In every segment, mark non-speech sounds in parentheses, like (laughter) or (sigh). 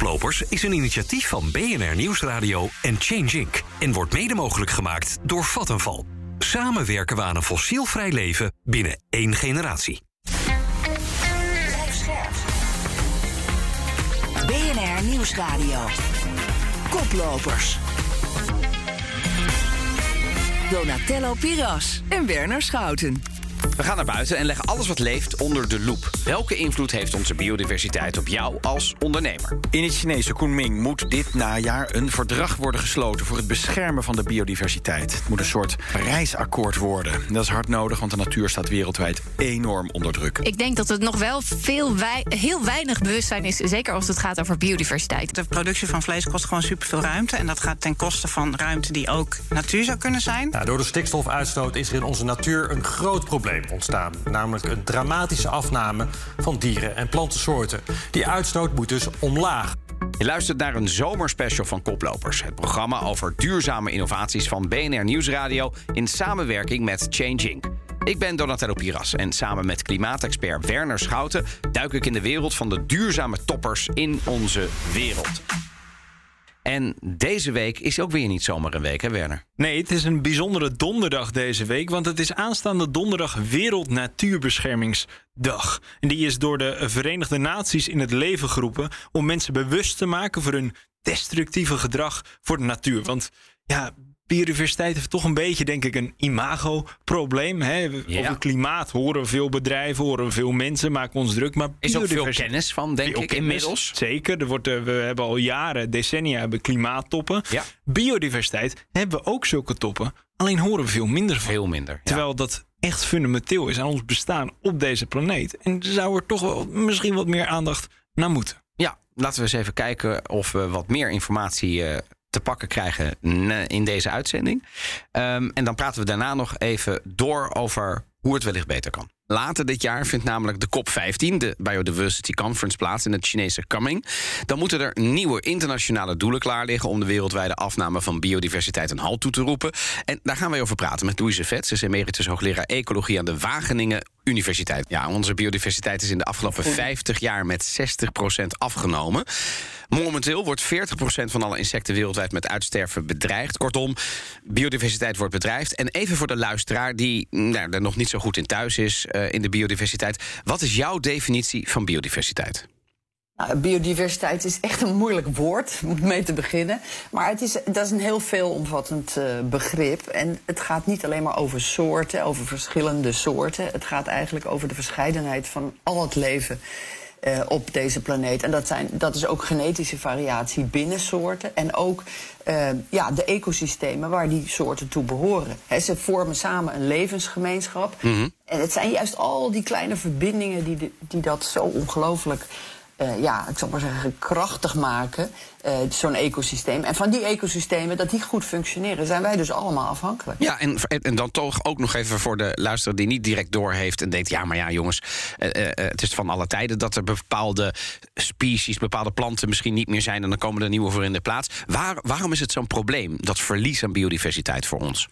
Koplopers is een initiatief van BNR Nieuwsradio en Change Inc. en wordt mede mogelijk gemaakt door Vattenval. Samen werken we aan een fossielvrij leven binnen één generatie. BNR Nieuwsradio. Koplopers. Donatello Piras en Werner Schouten. We gaan naar buiten en leggen alles wat leeft onder de loep. Welke invloed heeft onze biodiversiteit op jou als ondernemer? In het Chinese Kunming moet dit najaar een verdrag worden gesloten voor het beschermen van de biodiversiteit. Het moet een soort Parijsakkoord worden. Dat is hard nodig, want de natuur staat wereldwijd enorm onder druk. Ik denk dat het nog wel veel wei- heel weinig bewustzijn is, zeker als het gaat over biodiversiteit. De productie van vlees kost gewoon superveel ruimte. En dat gaat ten koste van ruimte die ook natuur zou kunnen zijn. Nou, door de stikstofuitstoot is er in onze natuur een groot probleem ontstaan. Namelijk een dramatische afname van dieren- en plantensoorten. Die uitstoot moet dus omlaag. Je luistert naar een zomerspecial van Koplopers. Het programma over duurzame innovaties van BNR Nieuwsradio... in samenwerking met Change Inc. Ik ben Donatello Piras en samen met klimaatexpert Werner Schouten... duik ik in de wereld van de duurzame toppers in onze wereld. En deze week is ook weer niet zomaar een week, hè Werner? Nee, het is een bijzondere donderdag deze week, want het is aanstaande donderdag Wereld Natuurbeschermingsdag. En die is door de Verenigde Naties in het leven geroepen om mensen bewust te maken voor hun destructieve gedrag voor de natuur. Want ja, biodiversiteit heeft toch een beetje, denk ik, een imago-probleem. hè. Ja. Over klimaat horen veel bedrijven, horen veel mensen, maken ons druk. Maar Is ook veel kennis van, denk ik, inmiddels. Zeker. Er wordt, eh, we hebben al jaren, decennia hebben klimaattoppen. Ja. Biodiversiteit hebben we ook zulke toppen. Alleen horen we veel minder van. Veel minder. ja. Terwijl dat echt fundamenteel is aan ons bestaan op deze planeet. En zou er toch wel misschien wat meer aandacht naar moeten. Ja, laten we eens even kijken of we wat meer informatie eh, te pakken krijgen in deze uitzending. Ehm, en dan praten we daarna nog even door over hoe het wellicht beter kan. Later dit jaar vindt namelijk de COP15, de Biodiversity Conference, plaats in het Chinese Kunming. Dan moeten er nieuwe internationale doelen klaar liggen om de wereldwijde afname van biodiversiteit een halt toe te roepen. En daar gaan wij over praten met Louise Vet. Ze is emeritus hoogleraar ecologie aan de Wageningen Universiteit. Ja, onze biodiversiteit is in de afgelopen 50 jaar met 60% afgenomen. Momenteel wordt 40% van alle insecten wereldwijd met uitsterven bedreigd. Kortom, biodiversiteit wordt bedreigd. En even voor de luisteraar die nou, er nog niet zo goed in thuis is eh, in de biodiversiteit. Wat is jouw definitie van biodiversiteit? Nou, biodiversiteit is echt een moeilijk woord om mee te beginnen. Maar het is, dat is een heel veelomvattend eh, begrip. En het gaat niet alleen maar over soorten, over verschillende soorten. Het gaat eigenlijk over de verscheidenheid van al het leven eh, op deze planeet. En dat, zijn, dat is ook genetische variatie binnen soorten. En ook eh, ja, de ecosystemen waar die soorten toe behoren. Ze vormen samen een levensgemeenschap. En het zijn juist al die kleine verbindingen die, de- die dat zo ongelooflijk eh, ja, ik zal maar zeggen, krachtig maken, eh, zo'n ecosysteem. En van die ecosystemen, dat die goed functioneren, zijn wij dus allemaal afhankelijk. Ja, en, en dan toch ook nog even voor de luisteraar die niet direct doorheeft en denkt: ja, maar ja, jongens, eh, het is van alle tijden dat er bepaalde species, bepaalde planten misschien niet meer zijn en dan komen er nieuwe voor in de plaats. Waar, waarom is het zo'n probleem, dat verlies aan biodiversiteit voor ons?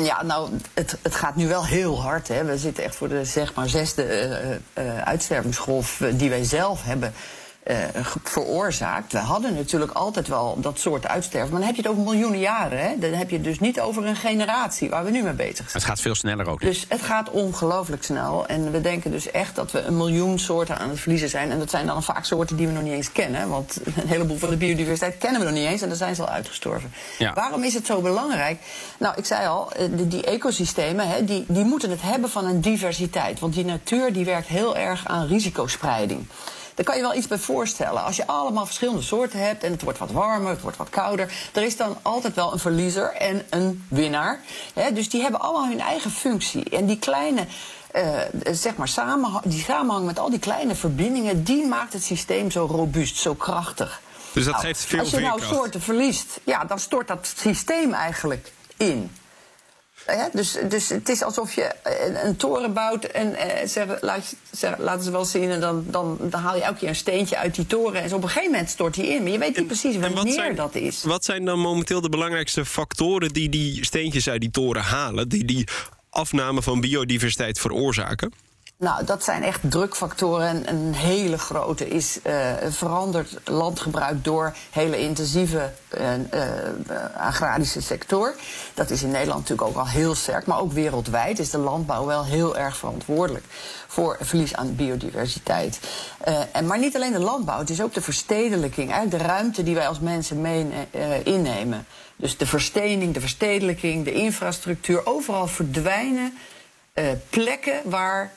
Ja, nou, het, het gaat nu wel heel hard. Hè. We zitten echt voor de zeg maar zesde eh, uitstervingsgolf die wij zelf hebben veroorzaakt. We hadden natuurlijk altijd wel dat soort uitsterven, maar dan heb je het over miljoenen jaren. Hè. Dan heb je het dus niet over een generatie waar we nu mee bezig zijn. Het gaat veel sneller ook. Dus het gaat ongelooflijk snel. En we denken dus echt dat we een miljoen soorten aan het verliezen zijn. En dat zijn dan vaak soorten die we nog niet eens kennen. Want (laughs) een heleboel van de biodiversiteit kennen we nog niet eens. En dan zijn ze al uitgestorven. Ja. Waarom is het zo belangrijk? Nou, ik zei al, eh, die, die ecosystemen hè, die, die moeten het hebben van een diversiteit. Want die natuur die werkt heel erg aan risicospreiding. Daar kan je wel iets bij voorstellen. Als je allemaal verschillende soorten hebt en het wordt wat warmer, het wordt wat kouder, er is dan altijd wel een verliezer en een winnaar. Hè, dus die hebben allemaal hun eigen functie. En die kleine. eh, zeg maar samenhang, die samenhang met al die kleine verbindingen, die maakt het systeem zo robuust, zo krachtig. Dus dat Nou, geeft veel Als je nou veerkracht. soorten verliest, ja, dan stort dat systeem eigenlijk in. Ja, dus, dus het is alsof je een, een toren bouwt en eh, zeggen, laat, zeg, laten ze wel zien... en dan, dan, dan haal je elke keer een steentje uit die toren... en zo op een gegeven moment stort die in. Maar je weet niet precies wanneer zijn, dat is. Wat zijn dan momenteel de belangrijkste factoren die die steentjes uit die toren halen, die die afname van biodiversiteit veroorzaken? Nou, dat zijn echt drukfactoren. En een hele grote is uh, veranderd landgebruik door hele intensieve uh, uh, agrarische sector. Dat is in Nederland natuurlijk ook al heel sterk. Maar ook wereldwijd is de landbouw wel heel erg verantwoordelijk voor verlies aan biodiversiteit. en maar niet alleen de landbouw, het is ook de verstedelijking. Eigenlijk de ruimte die wij als mensen mee innemen. Dus de verstening, de verstedelijking, de infrastructuur. Overal verdwijnen plekken waar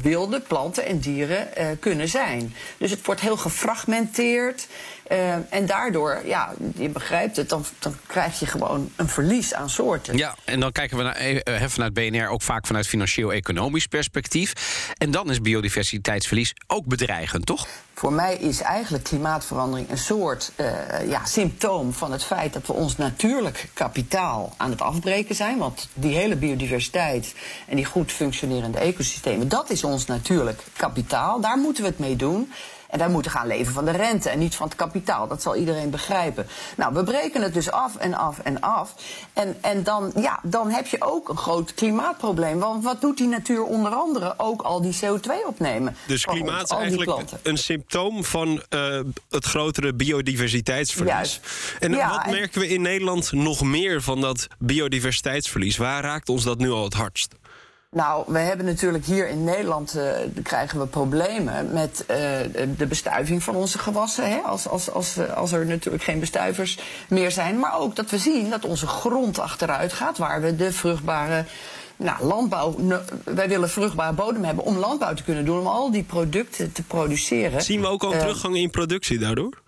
wilde planten en dieren uh, kunnen zijn. Dus het wordt heel gefragmenteerd. Uh, en daardoor, ja, je begrijpt het, dan, dan krijg je gewoon een verlies aan soorten. Ja, en dan kijken we naar, uh, vanuit BNR ook vaak vanuit financieel-economisch perspectief. En dan is biodiversiteitsverlies ook bedreigend, toch? Voor mij is eigenlijk klimaatverandering een soort uh, ja, symptoom van het feit dat we ons natuurlijk kapitaal aan het afbreken zijn. Want die hele biodiversiteit en die goed functionerende ecosystemen, dat is ons natuurlijk kapitaal. Daar moeten we het mee doen. En wij moeten gaan leven van de rente en niet van het kapitaal. Dat zal iedereen begrijpen. Nou, we breken het dus af en af en af. En, en dan, ja, dan heb je ook een groot klimaatprobleem. Want wat doet die natuur onder andere? Ook al die CO2 opnemen. Dus klimaat is eigenlijk een symptoom van uh, het grotere biodiversiteitsverlies. Juist. En ja, wat en- merken we in Nederland nog meer van dat biodiversiteitsverlies? Waar raakt ons dat nu al het hardst? Nou, we hebben natuurlijk hier in Nederland uh, krijgen we problemen met uh, de bestuiving van onze gewassen. Hè? Als, als, als, als er natuurlijk geen bestuivers meer zijn. Maar ook dat we zien dat onze grond achteruit gaat, waar we de vruchtbare. Nou, landbouw, wij willen vruchtbare bodem hebben om landbouw te kunnen doen, om al die producten te produceren. Zien we ook al Uh, teruggang in productie daardoor?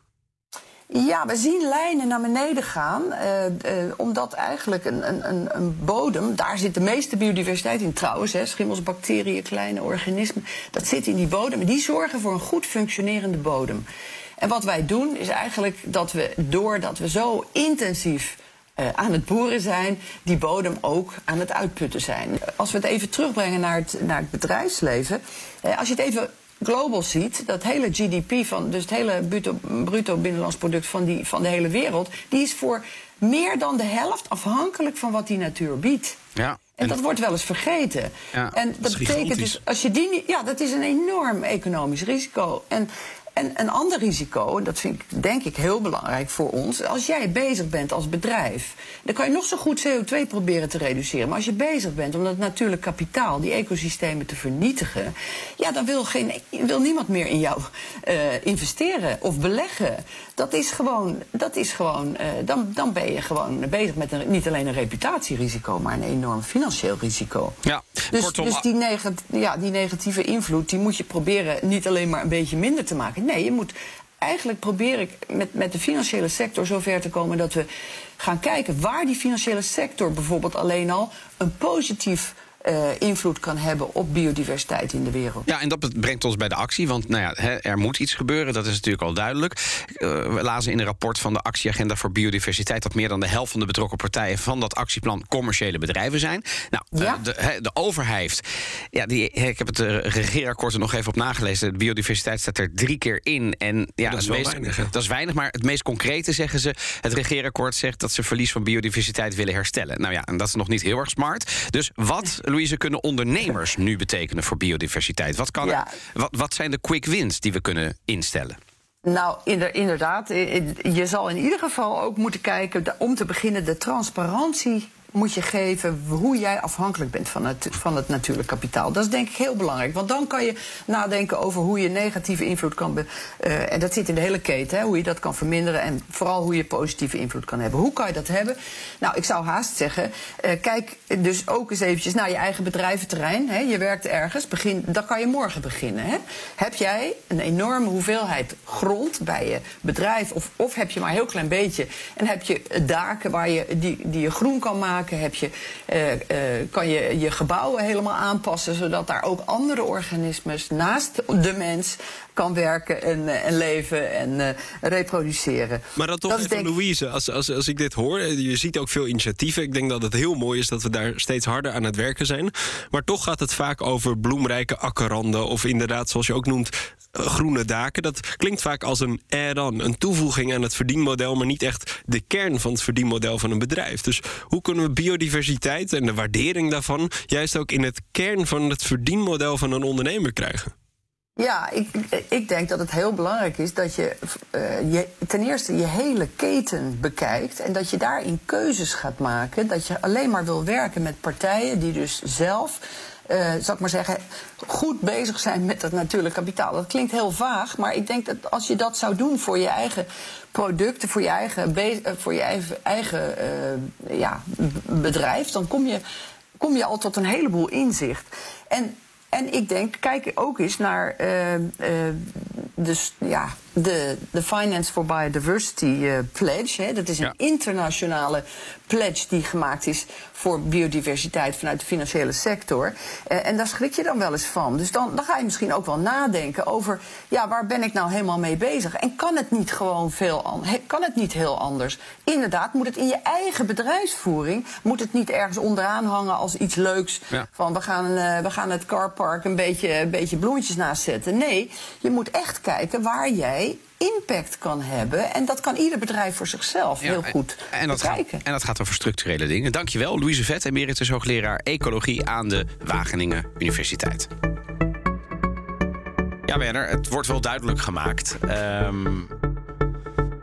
Ja, we zien lijnen naar beneden gaan. Uh, uh, omdat eigenlijk een, een, een, bodem, daar zit de meeste biodiversiteit in trouwens. Hè, schimmels, bacteriën, kleine organismen. Dat zit in die bodem. Die zorgen voor een goed functionerende bodem. En wat wij doen is eigenlijk dat we, doordat we zo intensief uh, aan het boeren zijn, die bodem ook aan het uitputten zijn. Als we het even terugbrengen naar het, naar het bedrijfsleven. als je het even global ziet, dat hele GDP van, dus het hele bruto, bruto binnenlands product van, die, van de hele wereld, die is voor meer dan de helft afhankelijk van wat die natuur biedt. Ja. En dat wordt wel eens vergeten. Ja, en dat betekent dus, als je die niet, ja, dat is een enorm economisch risico. En, en een ander risico, en dat vind ik denk ik heel belangrijk voor ons. Als jij bezig bent als bedrijf, dan kan je nog zo goed CO2 proberen te reduceren. Maar als je bezig bent om dat natuurlijk kapitaal, die ecosystemen te vernietigen. Ja, dan wil, geen, wil niemand meer in jou uh, investeren of beleggen. Dat is gewoon, dat is gewoon uh, dan, dan ben je gewoon bezig met een, niet alleen een reputatierisico, maar een enorm financieel risico. Ja, Dus, kortom, dus die, ja, die negatieve invloed, die moet je proberen niet alleen maar een beetje minder te maken. Nee, je moet eigenlijk probeer ik met, met de financiële sector zover te komen dat we gaan kijken waar die financiële sector bijvoorbeeld alleen al een positief uh, invloed kan hebben op biodiversiteit in de wereld. Ja, en dat brengt ons bij de actie. Want nou ja, hè, er moet iets gebeuren, dat is natuurlijk al duidelijk. Uh, we lazen in een rapport van de Actieagenda voor Biodiversiteit... dat meer dan de helft van de betrokken partijen van dat actieplan commerciële bedrijven zijn. Nou, Ja. uh, de, hè, de overheid, ja, die, ik heb het regeerakkoord er nog even op nagelezen. De biodiversiteit staat er drie keer in. En ja, Dat is meest, weinig, hè? dat is weinig, maar het meest concrete zeggen ze... het regeerakkoord zegt dat ze verlies van biodiversiteit willen herstellen. Nou ja, en dat is nog niet heel erg smart. Dus wat, Louise, kunnen ondernemers nu betekenen voor biodiversiteit? Wat, kan Ja. er, wat, wat zijn de quick wins die we kunnen instellen? Nou, inder- inderdaad. eh, eh, Je zal in ieder geval ook moeten kijken, om te beginnen, de transparantie moet je geven hoe jij afhankelijk bent van het, van het natuurlijk kapitaal. Dat is denk ik heel belangrijk. Want dan kan je nadenken over hoe je negatieve invloed kan... Be, uh, en dat zit in de hele keten, hè, hoe je dat kan verminderen... en vooral hoe je positieve invloed kan hebben. Hoe kan je dat hebben? Nou, ik zou haast zeggen, uh, kijk dus ook eens eventjes naar je eigen bedrijventerrein. Hè. Je werkt ergens, begin, dan kan je morgen beginnen. Hè. Heb jij een enorme hoeveelheid grond bij je bedrijf... of, of heb je maar een heel klein beetje... en heb je daken waar je, die, die je groen kan maken... Heb je, uh, uh, kan je je gebouwen helemaal aanpassen... zodat daar ook andere organismes naast de mens kan werken en, uh, en leven en reproduceren. Maar dan toch Dat is even, denk Louise, als, als, als ik dit hoor... je ziet ook veel initiatieven. Ik denk dat het heel mooi is dat we daar steeds harder aan het werken zijn. Maar toch gaat het vaak over bloemrijke akkerranden... of inderdaad, zoals je ook noemt, eh, groene daken. Dat klinkt vaak als een add-on, een toevoeging aan het verdienmodel... maar niet echt de kern van het verdienmodel van een bedrijf. Dus hoe kunnen we biodiversiteit en de waardering daarvan juist ook in het kern van het verdienmodel van een ondernemer krijgen? Ja, ik, ik denk dat het heel belangrijk is dat je, uh, je ten eerste je hele keten bekijkt en dat je daarin keuzes gaat maken. Dat je alleen maar wil werken met partijen die dus zelf uh, zal ik maar zeggen, goed bezig zijn met dat natuurlijk kapitaal. Dat klinkt heel vaag, maar ik denk dat als je dat zou doen voor je eigen producten, voor je eigen, voor je eigen, eigen uh, ja, bedrijf, dan kom je, kom je al tot een heleboel inzicht. En en ik denk, kijk ook eens naar dus, ja, de, de Finance for Biodiversity uh, Pledge. Hè. Dat is een internationale pledge die gemaakt is voor biodiversiteit vanuit de financiële sector. Uh, en daar schrik je dan wel eens van. Dus dan, dan ga je misschien ook wel nadenken over, ja, waar ben ik nou helemaal mee bezig? En kan het niet gewoon veel kan het niet heel anders? Inderdaad, moet het in je eigen bedrijfsvoering, moet het niet ergens onderaan hangen als iets leuks. Ja. Van we gaan, uh, we gaan het carpark een beetje, een beetje bloemetjes naast zetten. Nee, je moet echt kijken waar jij impact kan hebben. En dat kan ieder bedrijf voor zichzelf heel goed en dat Gaat, en dat gaat over structurele dingen. Dankjewel, Louise Vet, emeritus hoogleraar Ecologie aan de Wageningen Universiteit. Ja, Werner, het wordt wel duidelijk gemaakt. Um,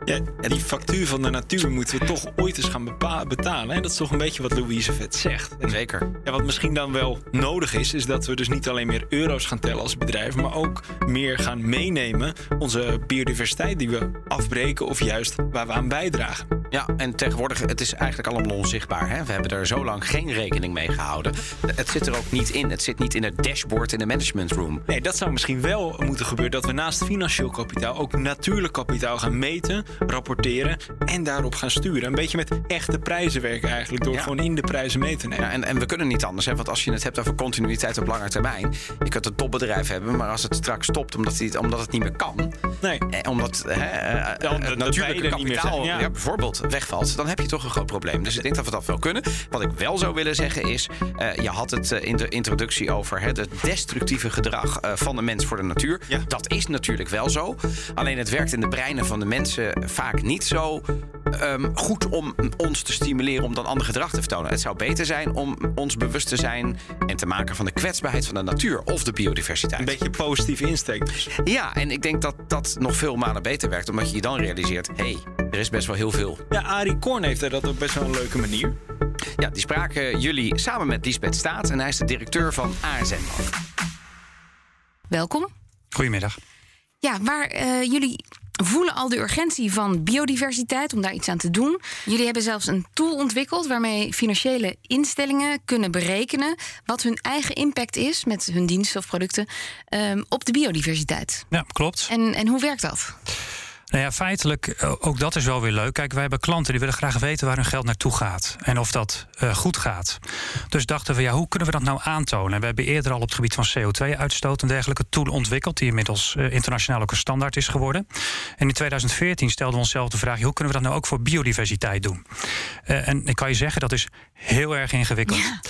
ja, die factuur van de natuur moeten we toch ooit eens gaan betalen. En dat is toch een beetje wat Louise Vet zegt. En Zeker. Ja, wat misschien dan wel nodig is, is dat we dus niet alleen meer euro's gaan tellen als bedrijf, maar ook meer gaan meenemen onze biodiversiteit die we afbreken of juist waar we aan bijdragen. Ja, en tegenwoordig, het is eigenlijk allemaal onzichtbaar. Hè? We hebben er zo lang geen rekening mee gehouden. Het zit er ook niet in. Het zit niet in het dashboard in de management room. Nee, dat zou misschien wel moeten gebeuren. Dat we naast financieel kapitaal ook natuurlijk kapitaal gaan meten rapporteren en daarop gaan sturen. Een beetje met echte prijzen werken eigenlijk, door gewoon in de prijzen mee te nemen. Ja, en, en we kunnen niet anders, hè, want als je het hebt over continuïteit op lange termijn, je kunt een topbedrijf hebben, maar als het straks stopt omdat het, omdat het niet meer kan, nee. eh, omdat hè, eh, het natuurlijke kapitaal ja. bijvoorbeeld wegvalt, dan heb je toch een groot probleem. Dus ik denk dat we dat wel kunnen. Wat ik wel zou willen zeggen is, uh, je had het in de introductie over hè, het destructieve gedrag van de mens voor de natuur. Ja. Dat is natuurlijk wel zo. Alleen het werkt in de breinen van de mensen vaak niet zo um, goed om ons te stimuleren om dan ander gedrag te vertonen. Het zou beter zijn om ons bewust te zijn en te maken van de kwetsbaarheid van de natuur of de biodiversiteit. Een beetje positieve insteek dus. Ja, en ik denk dat dat nog veel malen beter werkt, omdat je je dan realiseert: hé, hey, er is best wel heel veel. Ja, Arie Korn heeft dat op best wel een leuke manier. Ja, die spraken jullie samen met Lisbeth Staat en hij is de directeur van ASN. Welkom. Goedemiddag. Ja, waar uh, jullie voelen al de urgentie van biodiversiteit om daar iets aan te doen. Jullie hebben zelfs een tool ontwikkeld waarmee financiële instellingen kunnen berekenen wat hun eigen impact is met hun diensten of producten um, op de biodiversiteit. Ja, klopt. En, en hoe werkt dat? Nou ja, feitelijk, eh, ook dat is wel weer leuk. Kijk, wij hebben klanten die willen graag weten waar hun geld naartoe gaat. En of dat uh, goed gaat. Dus dachten we, ja, hoe kunnen we dat nou aantonen? We hebben eerder al op het gebied van CO2-uitstoot een dergelijke tool ontwikkeld. Die inmiddels uh, internationaal ook een standaard is geworden. En in 2014 stelden we onszelf de vraag: hoe kunnen we dat nou ook voor biodiversiteit doen? Uh, en ik kan je zeggen, dat is heel erg ingewikkeld. Ja.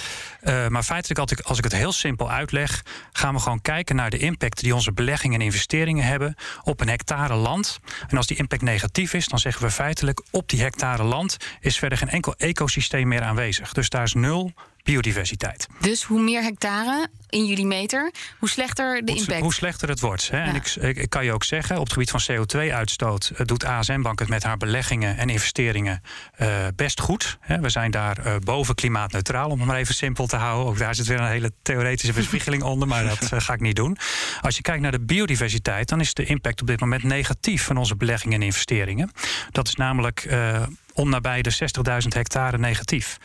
Uh, maar feitelijk, als ik, als ik het heel simpel uitleg, gaan we gewoon kijken naar de impact die onze beleggingen en investeringen hebben op een hectare land. En als die impact negatief is, dan zeggen we feitelijk op die hectare land is verder geen enkel ecosysteem meer aanwezig. Dus daar is nul biodiversiteit. Dus hoe meer hectare in jullie meter, hoe slechter de impact? Hoe slechter het wordt. Hè? Ja. En ik, ik, kan je ook zeggen, op het gebied van CO2-uitstoot doet ASM-bank het met haar beleggingen en investeringen uh, best goed. Hè? We zijn daar uh, boven klimaatneutraal, om het maar even simpel te houden. Ook daar zit weer een hele theoretische bespiegeling onder, maar dat uh, ga ik niet doen. Als je kijkt naar de biodiversiteit, dan is de impact op dit moment negatief van onze beleggingen en investeringen. Dat is namelijk om nabij de 60.000 hectare negatief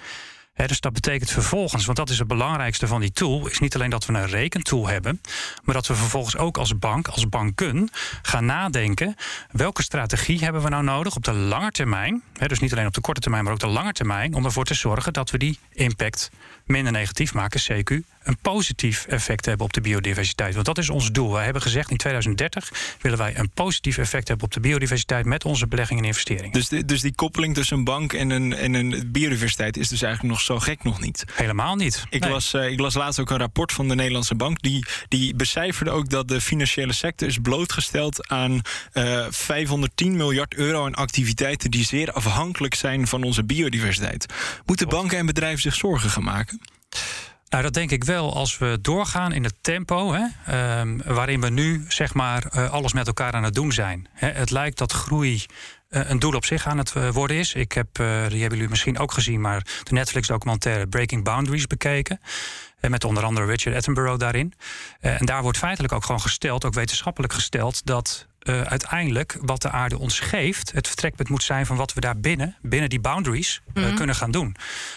dus dat betekent vervolgens, want dat is het belangrijkste van die tool, is niet alleen dat we een rekentool hebben, maar dat we vervolgens ook als bank, als banken, gaan nadenken welke strategie hebben we nou nodig op de lange termijn. dus niet alleen op de korte termijn, maar ook de lange termijn, om ervoor te zorgen dat we die impact minder negatief maken, CQ, een positief effect hebben op de biodiversiteit. Want dat is ons doel. Wij hebben gezegd in 2030 willen wij een positief effect hebben op de biodiversiteit met onze beleggingen en investeringen. Dus, de, dus die koppeling tussen een bank en een, en een biodiversiteit is dus eigenlijk nog zo gek nog niet. Helemaal niet. Ik, Nee. las, eh, ik las laatst ook een rapport van de Nederlandse Bank. Die, die becijferde ook dat de financiële sector is blootgesteld aan eh 510 miljard euro aan activiteiten die zeer afhankelijk zijn van onze biodiversiteit. Moeten banken en bedrijven zich zorgen gaan maken? Nou, dat denk ik wel als we doorgaan in het tempo hè, ehm, waarin we nu zeg maar eh, alles met elkaar aan het doen zijn. Hè, het lijkt dat groei eh, een doel op zich aan het eh, worden is. Ik heb, die hebben jullie misschien ook gezien, maar de Netflix-documentaire Breaking Boundaries bekeken. En met onder andere Richard Attenborough daarin. En daar wordt feitelijk ook gewoon gesteld, ook wetenschappelijk gesteld, dat eh, uiteindelijk wat de aarde ons geeft, het vertrekpunt moet zijn van wat we daar binnen, binnen die boundaries, eh, Mhm. kunnen gaan doen.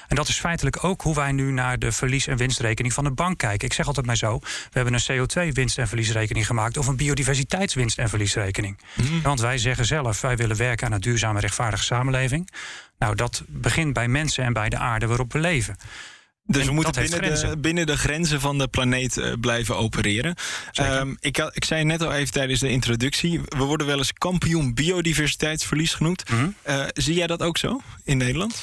En dat is feitelijk ook hoe wij nu naar de verlies- en winstrekening van de bank kijken. Ik zeg altijd maar zo: we hebben een CO2-winst- en verliesrekening gemaakt of een biodiversiteitswinst- en verliesrekening. Want wij zeggen zelf: wij willen werken aan een duurzame, rechtvaardige samenleving. Nou, dat begint bij mensen en bij de aarde waarop we leven. Dus En we moeten binnen de, grenzen. binnen de grenzen van de planeet eh, blijven opereren. Ehm, ik, ik zei net al even tijdens de introductie... we worden wel eens kampioen biodiversiteitsverlies genoemd. Mhm. Eh, zie jij dat ook zo in Nederland?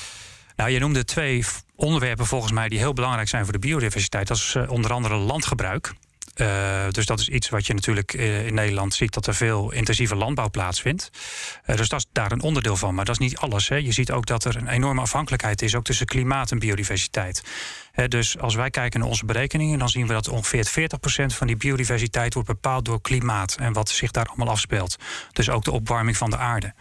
Nou, je noemde twee onderwerpen volgens mij die heel belangrijk zijn voor de biodiversiteit. Dat is eh, onder andere landgebruik. Eh, dus dat is iets wat je natuurlijk eh, in Nederland ziet dat er veel intensieve landbouw plaatsvindt. Eh, dus dat is daar een onderdeel van. Maar dat is niet alles. Hè. Je ziet ook dat er een enorme afhankelijkheid is, ook tussen klimaat en biodiversiteit. Dus als wij kijken naar onze berekeningen, dan zien we dat ongeveer 40% van die biodiversiteit wordt bepaald door klimaat en wat zich daar allemaal afspeelt. Dus ook de opwarming van de aarde.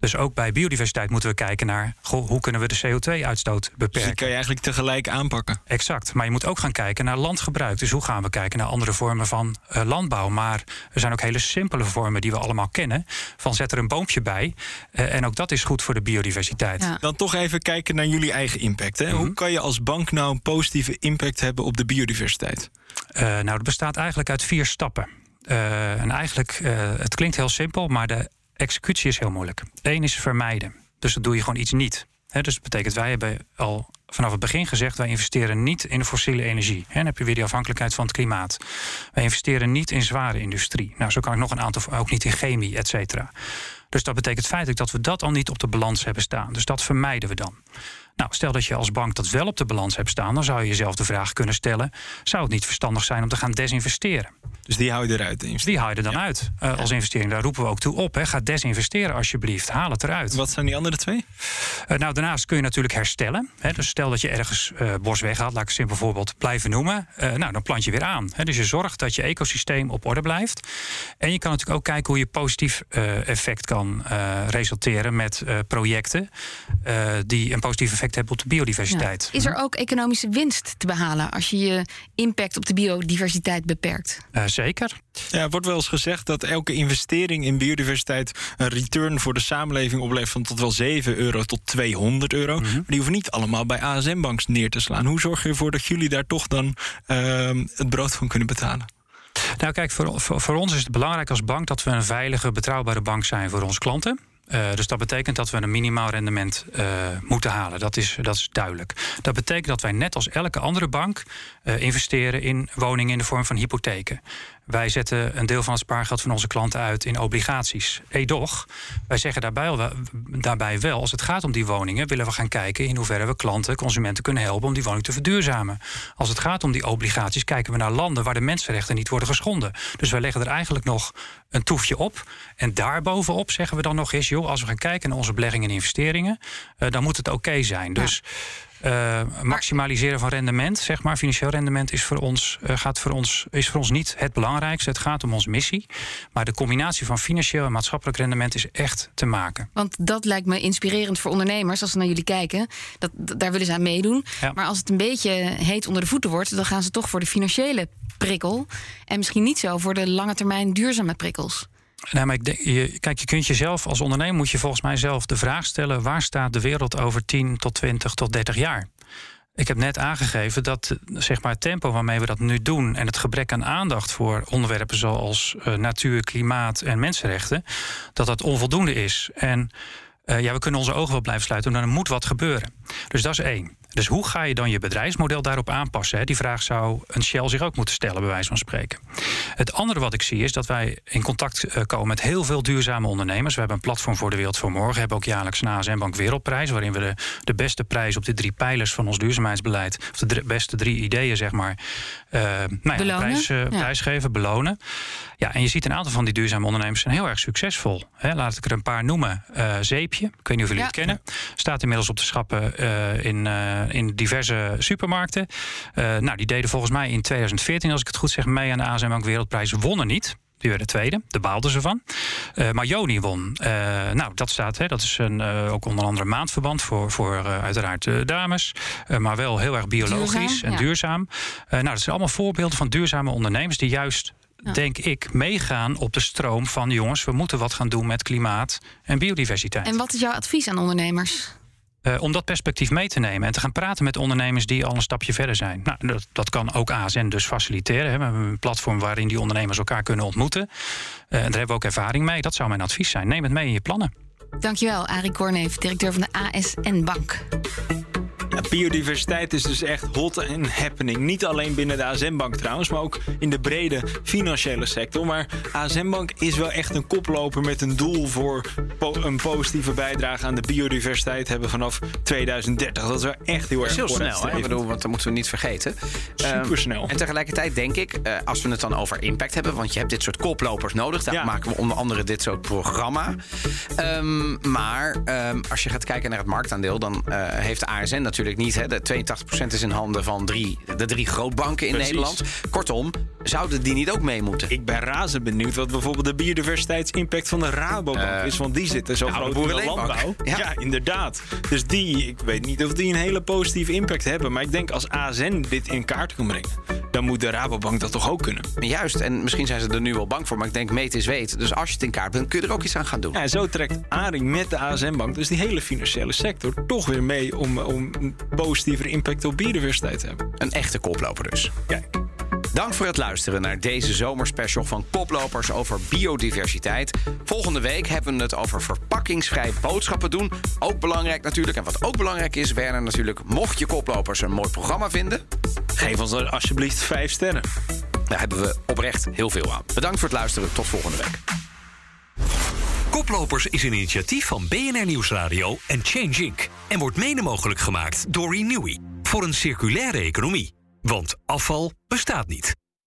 Dus ook bij biodiversiteit moeten we kijken naar goh, hoe kunnen we de CO2-uitstoot Dus beperken. die kan je eigenlijk tegelijk aanpakken. Exact. Maar je moet ook gaan kijken naar landgebruik. Dus hoe gaan we kijken naar andere vormen van eh, landbouw? Maar er zijn ook hele simpele vormen die we allemaal kennen. Van zet er een boompje bij. Eh, en ook dat is goed voor de biodiversiteit. Ja. Dan toch even kijken naar jullie eigen impact. Hè? Hoe kan je als bank nou een positieve impact hebben op de biodiversiteit? Eh, nou, dat bestaat eigenlijk uit vier stappen. Eh, en eigenlijk, eh, het klinkt heel simpel, maar de executie is heel moeilijk. Eén is vermijden. Dus dat doe je gewoon iets niet. Dus dat betekent, wij hebben al vanaf het begin gezegd... wij investeren niet in fossiele energie. Hè, dan heb je weer die afhankelijkheid van het klimaat. Wij investeren niet in zware industrie. Nou, zo kan ik nog een aantal, ook niet in chemie, et cetera. Dus dat betekent feitelijk dat we dat al niet op de balans hebben staan. Dus dat vermijden we dan. Nou, stel dat je als bank dat wel op de balans hebt staan... dan zou je jezelf de vraag kunnen stellen... zou het niet verstandig zijn om te gaan desinvesteren? Dus die hou je eruit. Dus die haal je er dan uit eh, als investering. Daar roepen we ook toe op. Hè. Ga desinvesteren alsjeblieft. Haal het eruit. Wat zijn die andere twee? Eh, nou, daarnaast kun je natuurlijk herstellen. Hè. Dus stel dat je ergens eh bos weghaalt, laat ik een simpel voorbeeld blijven noemen. Nou, dan plant je weer aan. Hè. Dus je zorgt dat je ecosysteem op orde blijft. En je kan natuurlijk ook kijken hoe je positief effect kan resulteren met projecten die een positief effect hebben op de biodiversiteit. Ja. Is er ook economische winst te behalen als je je impact op de biodiversiteit beperkt? Eh, zeker. Ja, er wordt wel eens gezegd dat elke investering in biodiversiteit een return voor de samenleving oplevert van tot wel 7 euro tot 200 euro. Maar die hoeven niet allemaal bij ASM-banks neer te slaan. Hoe zorg je ervoor dat jullie daar toch dan ehm, het brood van kunnen betalen? Nou, kijk, voor, voor, voor ons is het belangrijk als bank dat we een veilige, betrouwbare bank zijn voor onze klanten. Eh, dus dat betekent dat we een minimaal rendement eh, moeten halen. Dat is, dat is duidelijk. Dat betekent dat wij net als elke andere bank eh, investeren in woningen in de vorm van hypotheken. Wij zetten een deel van het spaargeld van onze klanten uit in obligaties. Edoch, wij zeggen daarbij wel, daarbij wel, als het gaat om die woningen, willen we gaan kijken in hoeverre we klanten, consumenten kunnen helpen om die woning te verduurzamen. Als het gaat om die obligaties, kijken we naar landen waar de mensenrechten niet worden geschonden. Dus wij leggen er eigenlijk nog een toefje op. En daarbovenop zeggen we dan nog eens, joh, als we gaan kijken naar onze beleggingen en investeringen, eh, dan moet het oké zijn. Dus eh, maximaliseren van rendement, zeg maar, financieel rendement, is voor, ons, eh, gaat voor ons, is voor ons niet het belangrijkste. Het gaat om onze missie. Maar de combinatie van financieel en maatschappelijk rendement is echt te maken. Want dat lijkt me inspirerend voor ondernemers als ze naar jullie kijken. Dat, daar willen ze aan meedoen. Ja. Maar als het een beetje heet onder de voeten wordt, dan gaan ze toch voor de financiële prikkel. En misschien niet zo voor de lange termijn duurzame prikkels. Nee, maar ik je, kijk, je kunt jezelf als ondernemer moet je volgens mij zelf de vraag stellen: waar staat de wereld over 10 tot 20 tot 30 jaar? Ik heb net aangegeven dat zeg maar, het tempo waarmee we dat nu doen en het gebrek aan aandacht voor onderwerpen zoals eh, natuur, klimaat en mensenrechten, dat dat onvoldoende is. En eh, ja, we kunnen onze ogen wel blijven sluiten, maar er moet wat gebeuren. Dus dat is één. Dus hoe ga je dan je bedrijfsmodel daarop aanpassen? Hè? Die vraag zou een Shell zich ook moeten stellen, bij wijze van spreken. Het andere wat ik zie is dat wij in contact eh, komen met heel veel duurzame ondernemers. We hebben een platform voor de wereld van morgen. We hebben ook jaarlijks een ASM Bank Wereldprijs, waarin we de, de beste prijs op de drie pijlers van ons duurzaamheidsbeleid, of de drie- beste drie ideeën, zeg maar, eh, nou ja, prijs, eh, ja. prijs geven, belonen. Ja, en je ziet een aantal van die duurzame ondernemers zijn heel erg succesvol. Hè, laat ik er een paar noemen. Zeepje, ik weet niet of jullie Ja. het kennen. Staat inmiddels op de schappen in, in diverse supermarkten. Eh, nou, die deden volgens mij in 2014, als ik het goed zeg, mee aan de ASM Bank Wereldprijs. Wonnen niet. Die werden tweede, daar baalden ze van. Eh, maar Joni won. Eh, nou, dat staat, hè, dat is een, eh, ook onder andere maandverband voor, voor eh, uiteraard eh, dames. Eh, maar wel heel erg biologisch Duurzaam, en ja. duurzaam. Eh, nou, dat zijn allemaal voorbeelden van duurzame ondernemers die juist, Ja. denk ik, meegaan op de stroom van jongens, we moeten wat gaan doen met klimaat en biodiversiteit. En wat is jouw advies aan ondernemers? Eh, om dat perspectief mee te nemen en te gaan praten met ondernemers die al een stapje verder zijn. Nou, dat, dat kan ook ASN dus faciliteren. Hè. We hebben een platform waarin die ondernemers elkaar kunnen ontmoeten. Eh, daar hebben we ook ervaring mee. Dat zou mijn advies zijn. Neem het mee in je plannen. Dankjewel, Arie Korneef, directeur van de ASN Bank. Ja, biodiversiteit is dus echt hot en happening. Niet alleen binnen de ASM-bank trouwens, maar ook in de brede financiële sector. Maar ASM-bank is wel echt een koploper met een doel voor po- een positieve bijdrage aan de biodiversiteit hebben vanaf 2030. Dat is wel echt heel erg heel snel, hè? Ik bedoel, want dat moeten we niet vergeten. Ehm, Supersnel. en tegelijkertijd denk ik, eh, als we het dan over impact hebben... want je hebt dit soort koplopers nodig. Daar Ja. maken we onder andere dit soort programma. Ehm, maar ehm, als je gaat kijken naar het marktaandeel... dan eh, heeft de ASN natuurlijk niet... Hè, de 82% is in handen van drie, de drie grootbanken in Precies. Nederland. Kortom, zouden die niet ook mee moeten? Ik ben razend benieuwd wat bijvoorbeeld de biodiversiteitsimpact van de Rabobank Eh, is. Want die zitten zo oude groot in de landbouw. (laughs) Ja. Ja. inderdaad. Dus die, ik weet niet of die een hele positieve impact hebben. Maar ik denk als ASN dit in kaart kan brengen, dan moet de Rabobank dat toch ook kunnen. Juist, en misschien zijn ze er nu wel bang voor... maar ik denk, meet is weet. Dus als je het in kaart bent, kun je er ook iets aan gaan doen. Ja, en zo trekt Aring met de ASM-bank, dus die hele financiële sector, toch weer mee om, om een positievere impact op biodiversiteit te hebben. Een echte koploper dus. Kijk. Dank voor het luisteren naar deze zomerspecial van Koplopers over biodiversiteit. Volgende week hebben we het over verpakkingsvrij boodschappen doen. Ook belangrijk natuurlijk. En wat ook belangrijk is, Werner natuurlijk, mocht je Koplopers een mooi programma vinden, Geef ons dan alsjeblieft vijf sterren. daar hebben we oprecht heel veel aan. Bedankt voor het luisteren. Tot volgende week. Koplopers is een initiatief van BNR Nieuwsradio en Change Inc. En wordt mede mogelijk gemaakt door Renewy. Voor een circulaire economie. Want afval bestaat niet.